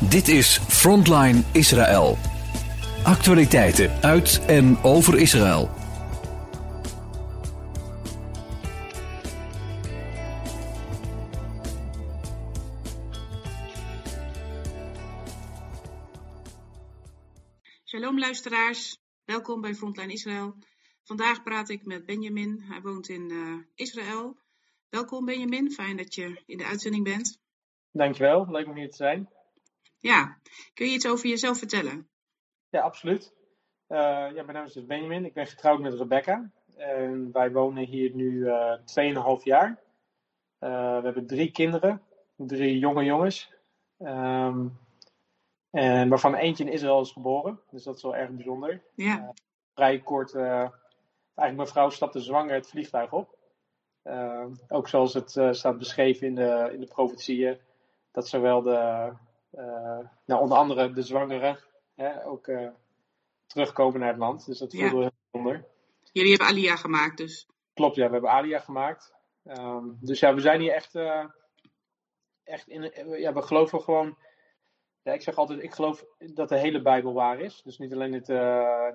Dit is Frontline Israël. Actualiteiten uit en over Israël. Shalom luisteraars, welkom bij Frontline Israël. Vandaag praat ik met Benjamin, hij woont in uh, Israël. Welkom Benjamin, fijn dat je in de uitzending bent. Dankjewel, leuk om hier te zijn. Ja, kun je iets over jezelf vertellen? Ja, absoluut. Uh, ja, mijn naam is dus Benjamin, ik ben getrouwd met Rebecca. En wij wonen hier nu uh, 2,5 jaar. Uh, we hebben drie kinderen, drie jonge jongens. Um, en waarvan eentje in Israël is geboren, dus dat is wel erg bijzonder. Ja. vrij kort, eigenlijk mijn vrouw stapte zwanger het vliegtuig op. Ook zoals het staat beschreven in de, in de profetieën, dat zowel de, nou, onder andere de zwangeren hè, ook terugkomen naar het land. Dus dat voelde ja. heel bijzonder. Jullie hebben Alia gemaakt dus? Klopt, ja, we hebben Alia gemaakt. Um, dus ja, we zijn hier echt, echt in, ja, we geloven gewoon, ja, ik zeg altijd, ik geloof dat de hele Bijbel waar is. Dus niet alleen het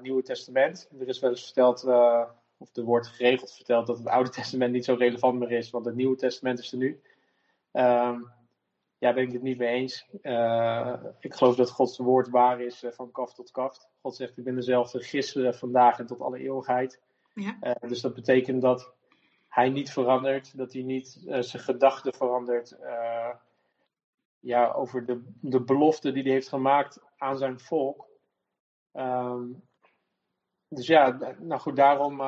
Nieuwe Testament. Er is wel eens verteld of er wordt geregeld verteld dat het Oude Testament niet zo relevant meer is, want het Nieuwe Testament is er nu. Um, ja, ben ik het niet mee eens. Uh, ik geloof dat Gods woord waar is uh, van kaft tot kaft. God zegt: Ik ben dezelfde gisteren, vandaag en tot alle eeuwigheid. Ja. Uh, dus dat betekent dat hij niet verandert, dat hij niet zijn gedachten verandert. ja, over de, de belofte die hij heeft gemaakt aan zijn volk. Um, dus ja, nou goed, daarom,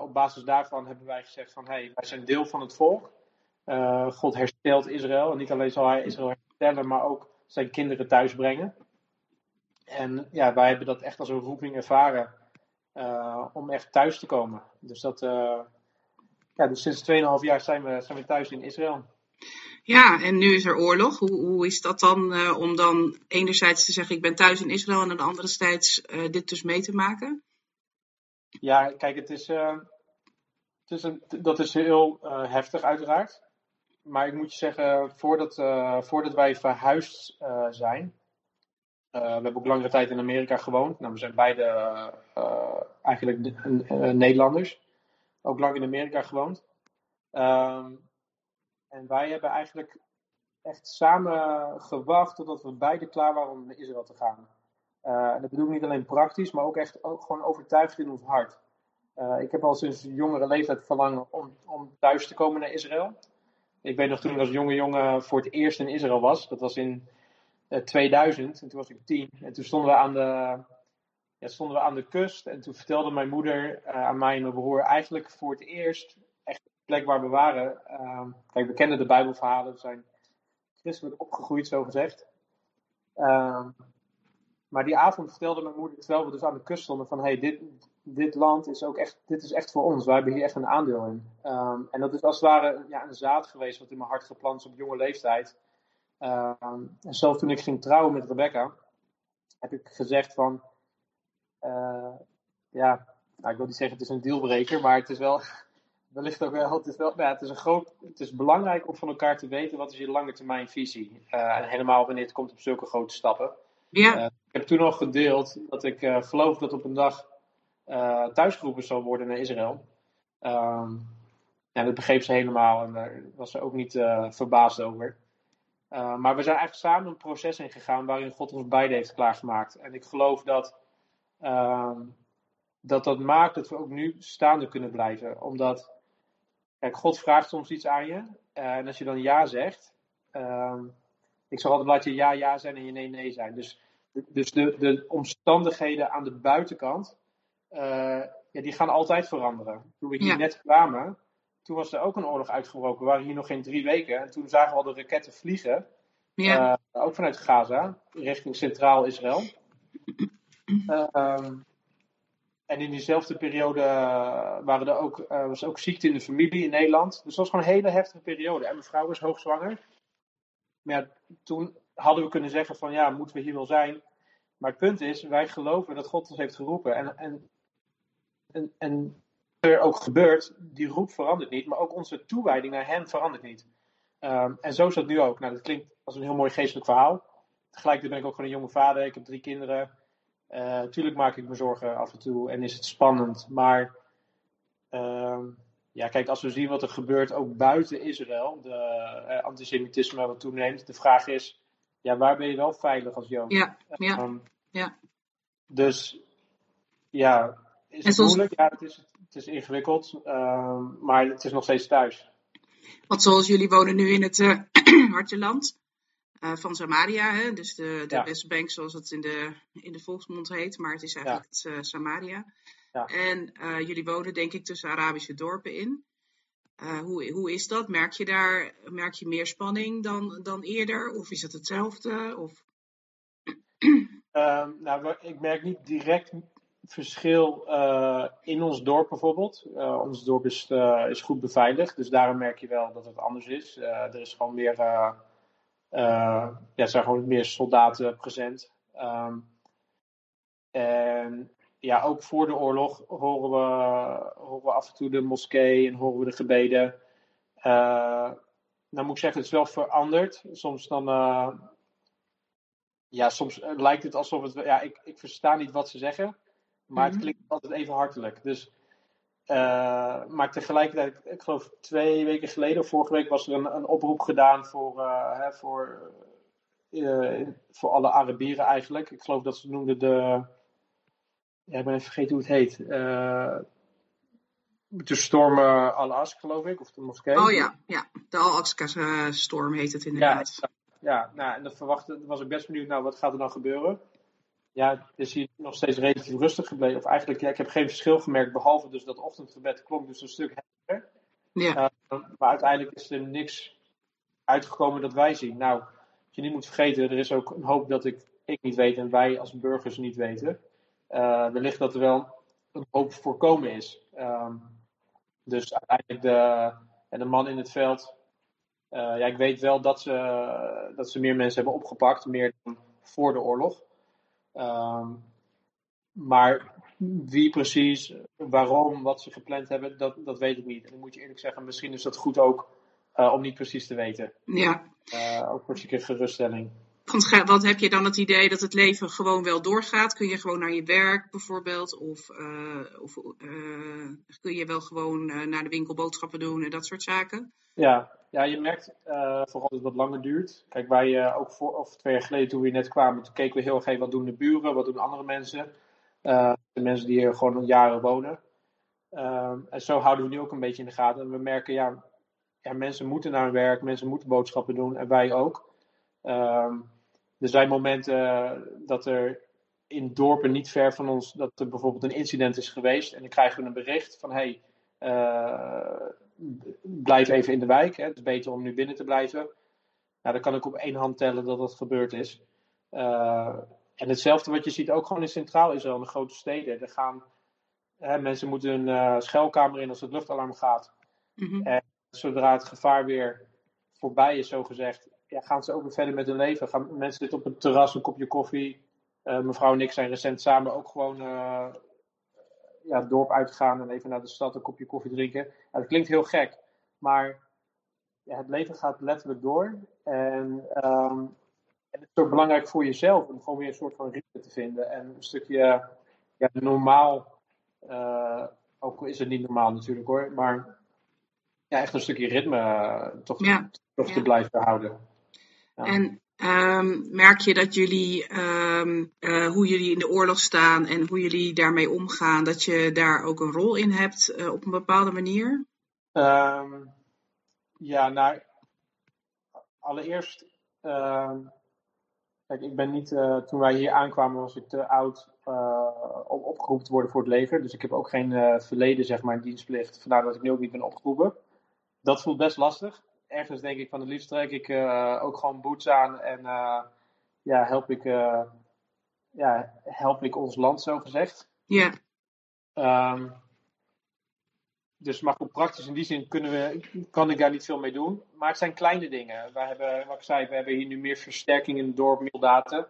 op basis daarvan hebben wij gezegd van, hé, hey, wij zijn deel van het volk. Uh, God herstelt Israël. En niet alleen zal hij Israël herstellen, maar ook zijn kinderen thuisbrengen. En ja, wij hebben dat echt als een roeping ervaren uh, om echt thuis te komen. Dus dat, ja, dus sinds 2,5 jaar zijn we, zijn we thuis in Israël. Ja, en nu is er oorlog. Hoe, hoe is dat dan om dan enerzijds te zeggen ik ben thuis in Israël en aan de andere zijds dit dus mee te maken? Ja, kijk, het is, uh, het is een, dat is heel uh, heftig uiteraard. Maar ik moet je zeggen, voordat, uh, voordat wij verhuisd zijn, we hebben ook langere tijd in Amerika gewoond. Nou, we zijn beide eigenlijk Nederlanders. Ook lang in Amerika gewoond. Um, en wij hebben eigenlijk echt samen gewacht totdat we beide klaar waren om naar Israël te gaan. En dat bedoel ik niet alleen praktisch, maar ook echt ook gewoon overtuigd in ons hart. Ik heb al sinds jongere leeftijd verlangen om, om thuis te komen naar Israël. Ik weet nog toen ik als jonge jongen voor het eerst in Israël was. Dat was in uh, 2000 en toen was ik tien. En toen stonden we aan de, ja, stonden we aan de kust. En toen vertelde mijn moeder uh, aan mij en mijn broer eigenlijk voor het eerst echt de plek waar we waren. Ehm, kijk, we kennen de Bijbelverhalen. We zijn christelijk opgegroeid, zo gezegd. Ehm, maar die avond vertelde mijn moeder, terwijl we dus aan de kust stonden, van hey, dit, dit land is ook echt, dit is echt voor ons. Wij hebben hier echt een aandeel in. Um, en dat is als het ware ja, een zaad geweest wat in mijn hart geplant is op jonge leeftijd. Um, en zelfs toen ik ging trouwen met Rebecca, heb ik gezegd van, uh, ja, nou, ik wil niet zeggen het is een dealbreaker, maar het is wel, wellicht ook wel, het is wel, ja, het is een groot, het is belangrijk om van elkaar te weten wat is je lange termijn visie. Uh, en helemaal wanneer het komt op zulke grote stappen. Ja. Uh, ik heb toen al gedeeld dat ik geloof dat op een dag thuisgeroepen zal worden naar Israël. Um, ja, dat begreep ze helemaal en daar was ze ook niet uh, verbaasd over. Uh, maar we zijn eigenlijk samen een proces ingegaan waarin God ons beiden heeft klaargemaakt. En ik geloof dat, uh, dat dat maakt dat we ook nu staande kunnen blijven. Omdat, kijk, God vraagt soms iets aan je. en als je dan ja zegt, ehm, ik zal altijd laat je ja ja zijn en je nee nee zijn. Dus, dus de, de omstandigheden aan de buitenkant, ja, die gaan altijd veranderen. Toen we hier Ja. net kwamen, toen was er ook een oorlog uitgebroken. We waren hier nog geen drie weken. En toen zagen we al de raketten vliegen. Ja. Uh, ook vanuit Gaza, richting Centraal Israël. Uh, um, en in diezelfde periode waren er ook, uh, was ook ziekte in de familie in Nederland. Dus dat was gewoon een hele heftige periode. En mijn vrouw was hoogzwanger. Maar ja, toen hadden we kunnen zeggen van ja, moeten we hier wel zijn? Maar het punt is, wij geloven dat God ons heeft geroepen. En, en, en, en er ook gebeurt, die roep verandert niet. Maar ook onze toewijding naar hem verandert niet. Um, en zo is dat nu ook. Nou, dat klinkt als een heel mooi geestelijk verhaal. tegelijkertijd ben ik ook gewoon een jonge vader. Ik heb drie kinderen. Uh, tuurlijk maak ik me zorgen af en toe en is het spannend. Maar uh, ja, kijk, als we zien wat er gebeurt ook buiten Israël, de uh, antisemitisme wat toeneemt, de vraag is, ja, waar ben je wel veilig als Jood? Ja, ja, um, ja. Dus ja, is het moeilijk? Ja, het is, het is ingewikkeld, ehm, maar het is nog steeds thuis. Want zoals jullie wonen nu in het uh, hartjeland uh, van Samaria, hè? dus de, de ja. Westbank zoals het in de, in de volksmond heet, maar het is eigenlijk ja. het uh, Samaria. Ja. En jullie wonen denk ik tussen Arabische dorpen in. hoe, hoe is dat? Merk je daar merk je meer spanning dan, dan eerder? Of is het hetzelfde? Of... Um, nou, ik merk niet direct verschil uh, in ons dorp bijvoorbeeld. Uh, ons dorp is, uh, is goed beveiligd, dus daarom merk je wel dat het anders is. er is gewoon meer, ja, zijn gewoon meer soldaten present. Um, en ja, ook voor de oorlog horen we, horen we af en toe de moskee en horen we de gebeden. nou moet ik zeggen, het is wel veranderd. Soms dan ja, soms lijkt het alsof het. Ja, ik, ik versta niet wat ze zeggen. Maar het mhm. klinkt altijd even hartelijk. Dus, uh, maar tegelijkertijd, ik geloof twee weken geleden of vorige week was er een, een oproep gedaan voor, uh, hè, voor, uh, voor alle Arabieren eigenlijk. Ik geloof dat ze noemden de. Ja, ik ben even vergeten hoe het heet. de storm Al-Aqsa, geloof ik, of de moskee. Oh ja, ja. de Al-Aqsa-storm heet het inderdaad. Ja, ja, nou, en dat verwachtte, was ik best benieuwd, nou, wat gaat er dan gebeuren? Ja, is hier nog steeds relatief rustig gebleven. Of eigenlijk, ja, ik heb geen verschil gemerkt, behalve dus dat ochtendgebed klonk dus een stuk heftiger. Ja. Uh, maar uiteindelijk is er niks uitgekomen dat wij zien. Nou, wat je niet moet vergeten, er is ook een hoop dat ik, ik niet weet en wij als burgers niet weten. Uh, wellicht dat er wel een hoop voorkomen is. Um, dus uiteindelijk de, en de man in het veld. Uh, ja, ik weet wel dat ze, dat ze meer mensen hebben opgepakt, meer dan voor de oorlog. Um, maar wie precies, waarom, wat ze gepland hebben, dat, dat weet ik niet. En dan moet je eerlijk zeggen, misschien is dat goed ook uh, om niet precies te weten. Ja. Uh, ook voor een geruststelling. Want wat heb je dan het idee dat het leven gewoon wel doorgaat? Kun je gewoon naar je werk bijvoorbeeld? Of, uh, of kun je wel gewoon naar de winkel boodschappen doen en dat soort zaken? Ja, ja je merkt uh, vooral dat het wat langer duurt. Kijk, wij uh, ook voor, of twee jaar geleden toen we net kwamen, toen keken we heel erg wat doen de buren, wat doen andere mensen. Uh, de mensen die hier gewoon jaren wonen. Ehm, en zo houden we nu ook een beetje in de gaten. En we merken, ja, ja mensen moeten naar hun werk, mensen moeten boodschappen doen en wij ook. Um, er zijn momenten dat er in dorpen niet ver van ons, dat er bijvoorbeeld een incident is geweest. En dan krijgen we een bericht van, hey, blijf even in de wijk. Hè. Het is beter om nu binnen te blijven. Nou, dan kan ik op één hand tellen dat dat gebeurd is. Uh, en hetzelfde wat je ziet ook gewoon in Centraal Israël, in de grote steden. Er gaan, hè, mensen moeten een uh, schuilkamer in als het luchtalarm gaat. Mm -hmm. En zodra het gevaar weer voorbij is, zo gezegd, ja, gaan ze ook weer verder met hun leven. Gaan mensen zitten op een terras, een kopje koffie. Uh, mevrouw en ik zijn recent samen ook gewoon ja, het dorp uitgaan en even naar de stad een kopje koffie drinken. Ja, dat klinkt heel gek, maar ja, het leven gaat letterlijk door. En, um, en het is ook belangrijk voor jezelf om gewoon weer een soort van ritme te vinden. En een stukje ja, normaal, uh, ook is het niet normaal natuurlijk hoor, maar ja, echt een stukje ritme uh, toch, ja. toch te blijven houden. En Um, merk je dat jullie, um, uh, hoe jullie in de oorlog staan en hoe jullie daarmee omgaan, dat je daar ook een rol in hebt uh, op een bepaalde manier? Um, ja, nou, allereerst, kijk, ik ben niet, uh, toen wij hier aankwamen was ik te oud om opgeroepen te worden voor het leger. Dus ik heb ook geen verleden, zeg maar, dienstplicht. Vandaar dat ik nu ook niet ben opgeroepen. Dat voelt best lastig ergens denk ik van het liefst trek ik uh, ook gewoon boots aan en uh, ja, help ik, uh, ja, help ik ons land zo gezegd. Ja. Um, dus maar goed, praktisch in die zin kunnen we, kan ik daar niet veel mee doen. Maar het zijn kleine dingen. We hebben, wat ik zei, we hebben hier nu meer versterking in het dorp, data.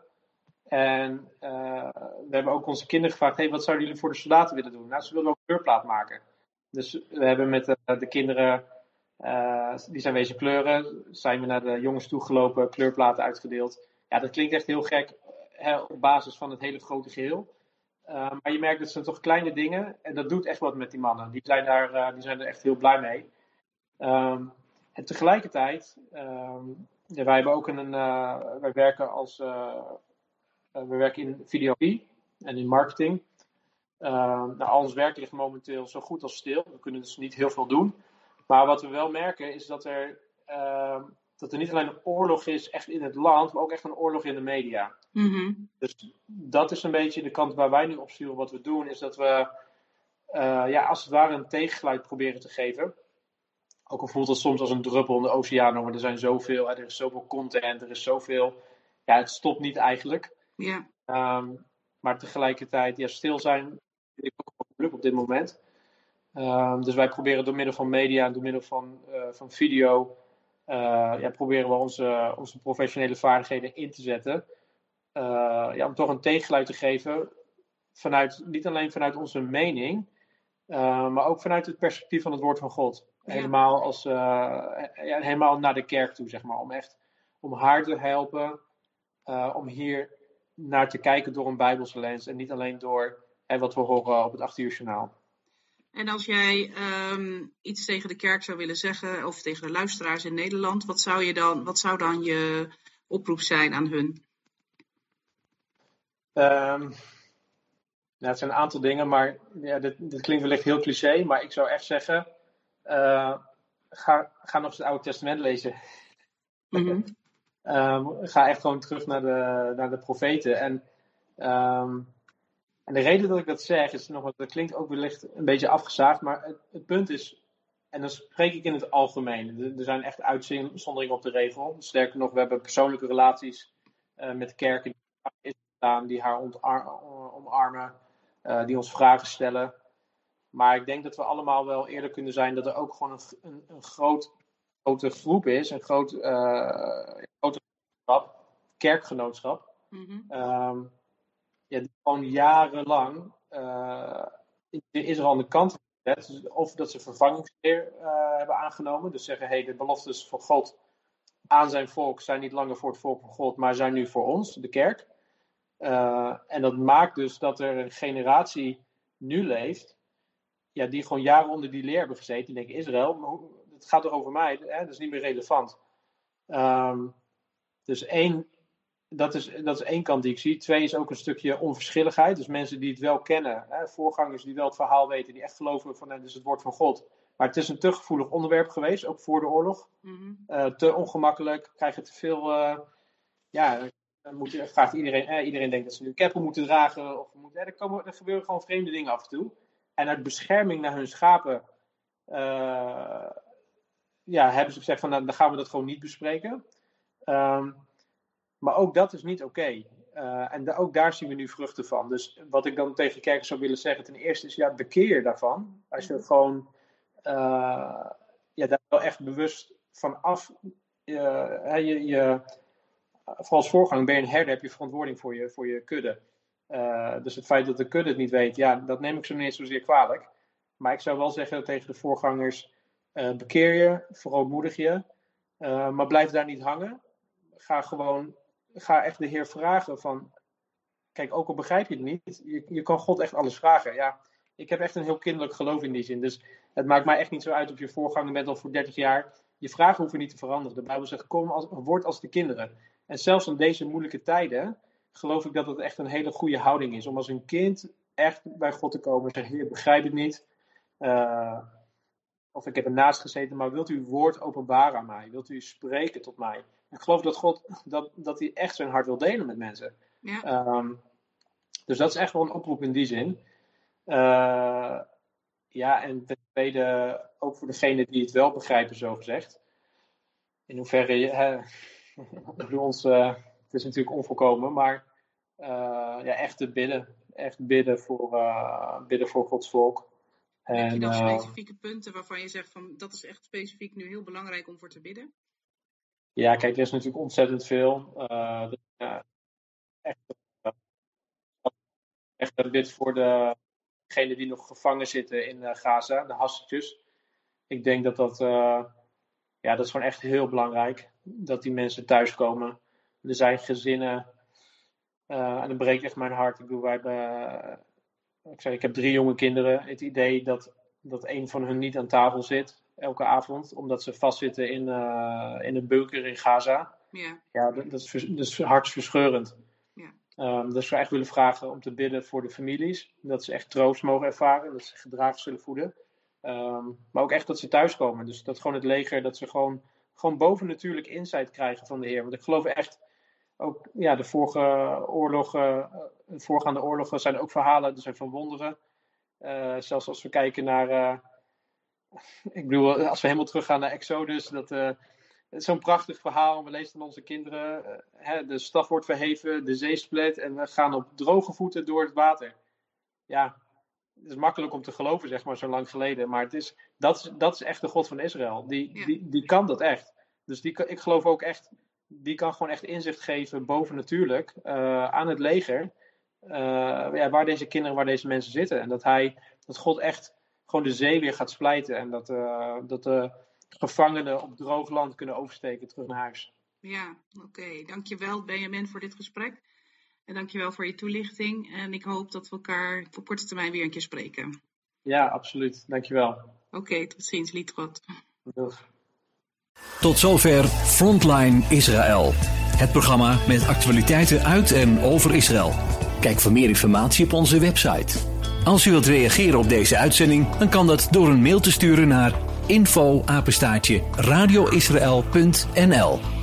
En we hebben ook onze kinderen gevraagd: hey, wat zouden jullie voor de soldaten willen doen? Nou, ze willen ook een kleurplaat maken. Dus we hebben met de, de kinderen die zijn wezen kleuren. Zijn we naar de jongens toe gelopen, kleurplaten uitgedeeld. Ja, dat klinkt echt heel gek hè, op basis van het hele grote geheel. Uh, maar je merkt dat zijn toch kleine dingen. En dat doet echt wat met die mannen. Die, zijn, daar, uh, die zijn er echt heel blij mee. Um, en tegelijkertijd, ja, wij hebben ook een. Wij werken als. we werken in videografie en in marketing. nou, al ons werk ligt momenteel zo goed als stil. We kunnen dus niet heel veel doen. Maar wat we wel merken is dat er dat er niet alleen een oorlog is echt in het land, maar ook echt een oorlog in de media. Mm Dus dat is een beetje de kant waar wij nu op sturen. Wat we doen is dat we, uh, ja, als het ware een tegengeluid proberen te geven. Ook al voelt het soms als een druppel in de oceaan, maar er zijn zoveel, er is zoveel content, er is zoveel. Ja, het stopt niet eigenlijk. Ja. Um, maar tegelijkertijd, ja, stil zijn vind ik ook wel moeilijk op dit moment. Um, dus wij proberen door middel van media en door middel van, uh, van video uh, ja, proberen we onze, onze professionele vaardigheden in te zetten. Uh, ja, om toch een tegengeluid te geven. Vanuit, niet alleen vanuit onze mening, maar ook vanuit het perspectief van het woord van God. Ja. Helemaal, als, ja, helemaal naar de kerk toe, zeg maar. Om echt om haar te helpen. om hier naar te kijken door een Bijbelse lens. En niet alleen door hè, wat we horen op het 8 uur journaal. En als jij um, iets tegen de kerk zou willen zeggen, of tegen de luisteraars in Nederland, wat zou, je dan, wat zou dan je oproep zijn aan hun? Um, nou, het zijn een aantal dingen, maar ja, dit, dit, klinkt wellicht heel cliché, maar ik zou echt zeggen, uh, ga, ga nog eens het Oude Testament lezen. Mm -hmm. um, ga echt gewoon terug naar de, naar de profeten. En um, en de reden dat ik dat zeg is nog, dat klinkt ook wellicht een beetje afgezaagd, maar het, het punt is, en dan spreek ik in het algemeen, er, zijn echt uitzonderingen op de regel. Sterker nog, we hebben persoonlijke relaties uh, met kerken die staan, die haar omarmen, uh, die ons vragen stellen. Maar ik denk dat we allemaal wel eerder kunnen zijn dat er ook gewoon een, een, een groot, grote groep is, een groot, uh, grote kerkgenootschap. Mm -hmm. um, ja, die gewoon jarenlang uh, Israël aan de kant gezet. Dus of dat ze vervangingsleer uh, hebben aangenomen. Dus zeggen, hey, de beloftes van God aan zijn volk zijn niet langer voor het volk van God, maar zijn nu voor ons, de kerk. Uh, en dat maakt dus dat er een generatie nu leeft, ja, die gewoon jaren onder die leer hebben gezeten. Die denken, Israël, het gaat toch over mij, hè? dat is niet meer relevant. Um, dus één, dat is, dat is één kant die ik zie. Twee is ook een stukje onverschilligheid. Dus mensen die het wel kennen, hè, voorgangers die wel het verhaal weten, die echt geloven van het is het woord van God. Maar het is een te gevoelig onderwerp geweest, ook voor de oorlog. Mm uh, te ongemakkelijk, krijgen te veel. Uh, ja, dan moet, vraagt iedereen, eh, iedereen denkt dat ze nu keppen moeten dragen. Of moeten, er, komen, er gebeuren gewoon vreemde dingen af en toe. En uit bescherming naar hun schapen uh, ja, hebben ze gezegd van nou, dan gaan we dat gewoon niet bespreken. Um, maar ook dat is niet oké. Okay. Uh, en ook daar zien we nu vruchten van. Dus wat ik dan tegen kerkers zou willen zeggen, ten eerste is ja, bekeer daarvan. Als je mhm. gewoon uh, ja, daar wel echt bewust van af. Uh, je, je, vooral als voorganger ben je een herder, heb je verantwoording voor je, voor je kudde. dus het feit dat de kudde het niet weet, ja, dat neem ik zo niet zozeer kwalijk. Maar ik zou wel zeggen tegen de voorgangers: bekeer je, verootmoedig je, maar blijf daar niet hangen. Ga gewoon ga echt de Heer vragen van, kijk, ook al begrijp je het niet, je, je kan God echt alles vragen. Ja, ik heb echt een heel kinderlijk geloof in die zin. Dus het maakt mij echt niet zo uit of je voorganger bent al voor 30 jaar. Je vragen hoeven niet te veranderen. De Bijbel zegt, kom als, word als de kinderen. En zelfs in deze moeilijke tijden geloof ik dat het echt een hele goede houding is. Om als een kind echt bij God te komen en zeggen, Heer, begrijp het niet. Uh, of ik heb ernaast gezeten, maar wilt u uw woord openbaren aan mij? Wilt u spreken tot mij? Ik geloof dat God dat, dat hij echt zijn hart wil delen met mensen. Ja. Um, dus dat is echt wel een oproep in die zin. Uh, ja, en ten tweede ook voor degenen die het wel begrijpen, zo gezegd. In hoeverre, hè, bij ons, uh, het is natuurlijk onvolkomen, maar uh, ja, echt te bidden. Echt bidden voor, bidden voor Gods volk. En, Heb je dan specifieke punten waarvan je zegt van dat is echt specifiek nu heel belangrijk om voor te bidden? Ja, kijk, er is natuurlijk ontzettend veel. Uh, echt, uh, echt bid voor degenen die nog gevangen zitten in Gaza, de hassetjes. Ik denk dat dat, ja, dat is gewoon echt heel belangrijk. Dat die mensen thuiskomen. er zijn gezinnen, en dan breekt echt mijn hart. Ik bedoel, wij hebben, ik, zeg, ik heb drie jonge kinderen. Het idee dat, dat een van hun niet aan tafel zit elke avond, omdat ze vastzitten in, in een bunker in Gaza. Ja, ja dat, dat, is, dat is hartverscheurend. Um, dus we echt willen vragen om te bidden voor de families. Dat ze echt troost mogen ervaren. Dat ze gedragen zullen voeden. Ehm, maar ook echt dat ze thuiskomen. Dus dat gewoon het leger, dat ze gewoon, gewoon boven natuurlijk insight krijgen van de Heer. Want ik geloof echt, ook ja, de vorige oorlogen, de voorgaande oorlogen zijn ook verhalen, er zijn van wonderen. Uh, zelfs als we kijken naar, uh, ik bedoel, als we helemaal teruggaan naar Exodus, dat, uh, zo'n prachtig verhaal. We lezen aan onze kinderen. Hè, de staf wordt verheven, de zee split en we gaan op droge voeten door het water. Ja, het is makkelijk om te geloven, zeg maar, zo lang geleden. Maar het is, dat, is, dat is echt de God van Israël. Die, die, die kan dat echt. Dus die, ik geloof ook echt, die kan gewoon echt inzicht geven boven natuurlijk uh, aan het leger. Uh, ja, waar deze kinderen, waar deze mensen zitten. En dat hij, dat God echt gewoon de zee weer gaat splijten. En dat, uh, dat de gevangenen op droog land kunnen oversteken terug naar huis. Ja, oké. Dankjewel Benjamin voor dit gesprek. En dankjewel voor je toelichting. En ik hoop dat we elkaar op korte termijn weer een keer spreken. Ja, absoluut. Dankjewel. Oké, okay, tot ziens, Lietrot. Doeg. Tot zover Frontline Israël. Het programma met actualiteiten uit en over Israël. Kijk voor meer informatie op onze website. Als u wilt reageren op deze uitzending, dan kan dat door een mail te sturen naar info radioisrael.nl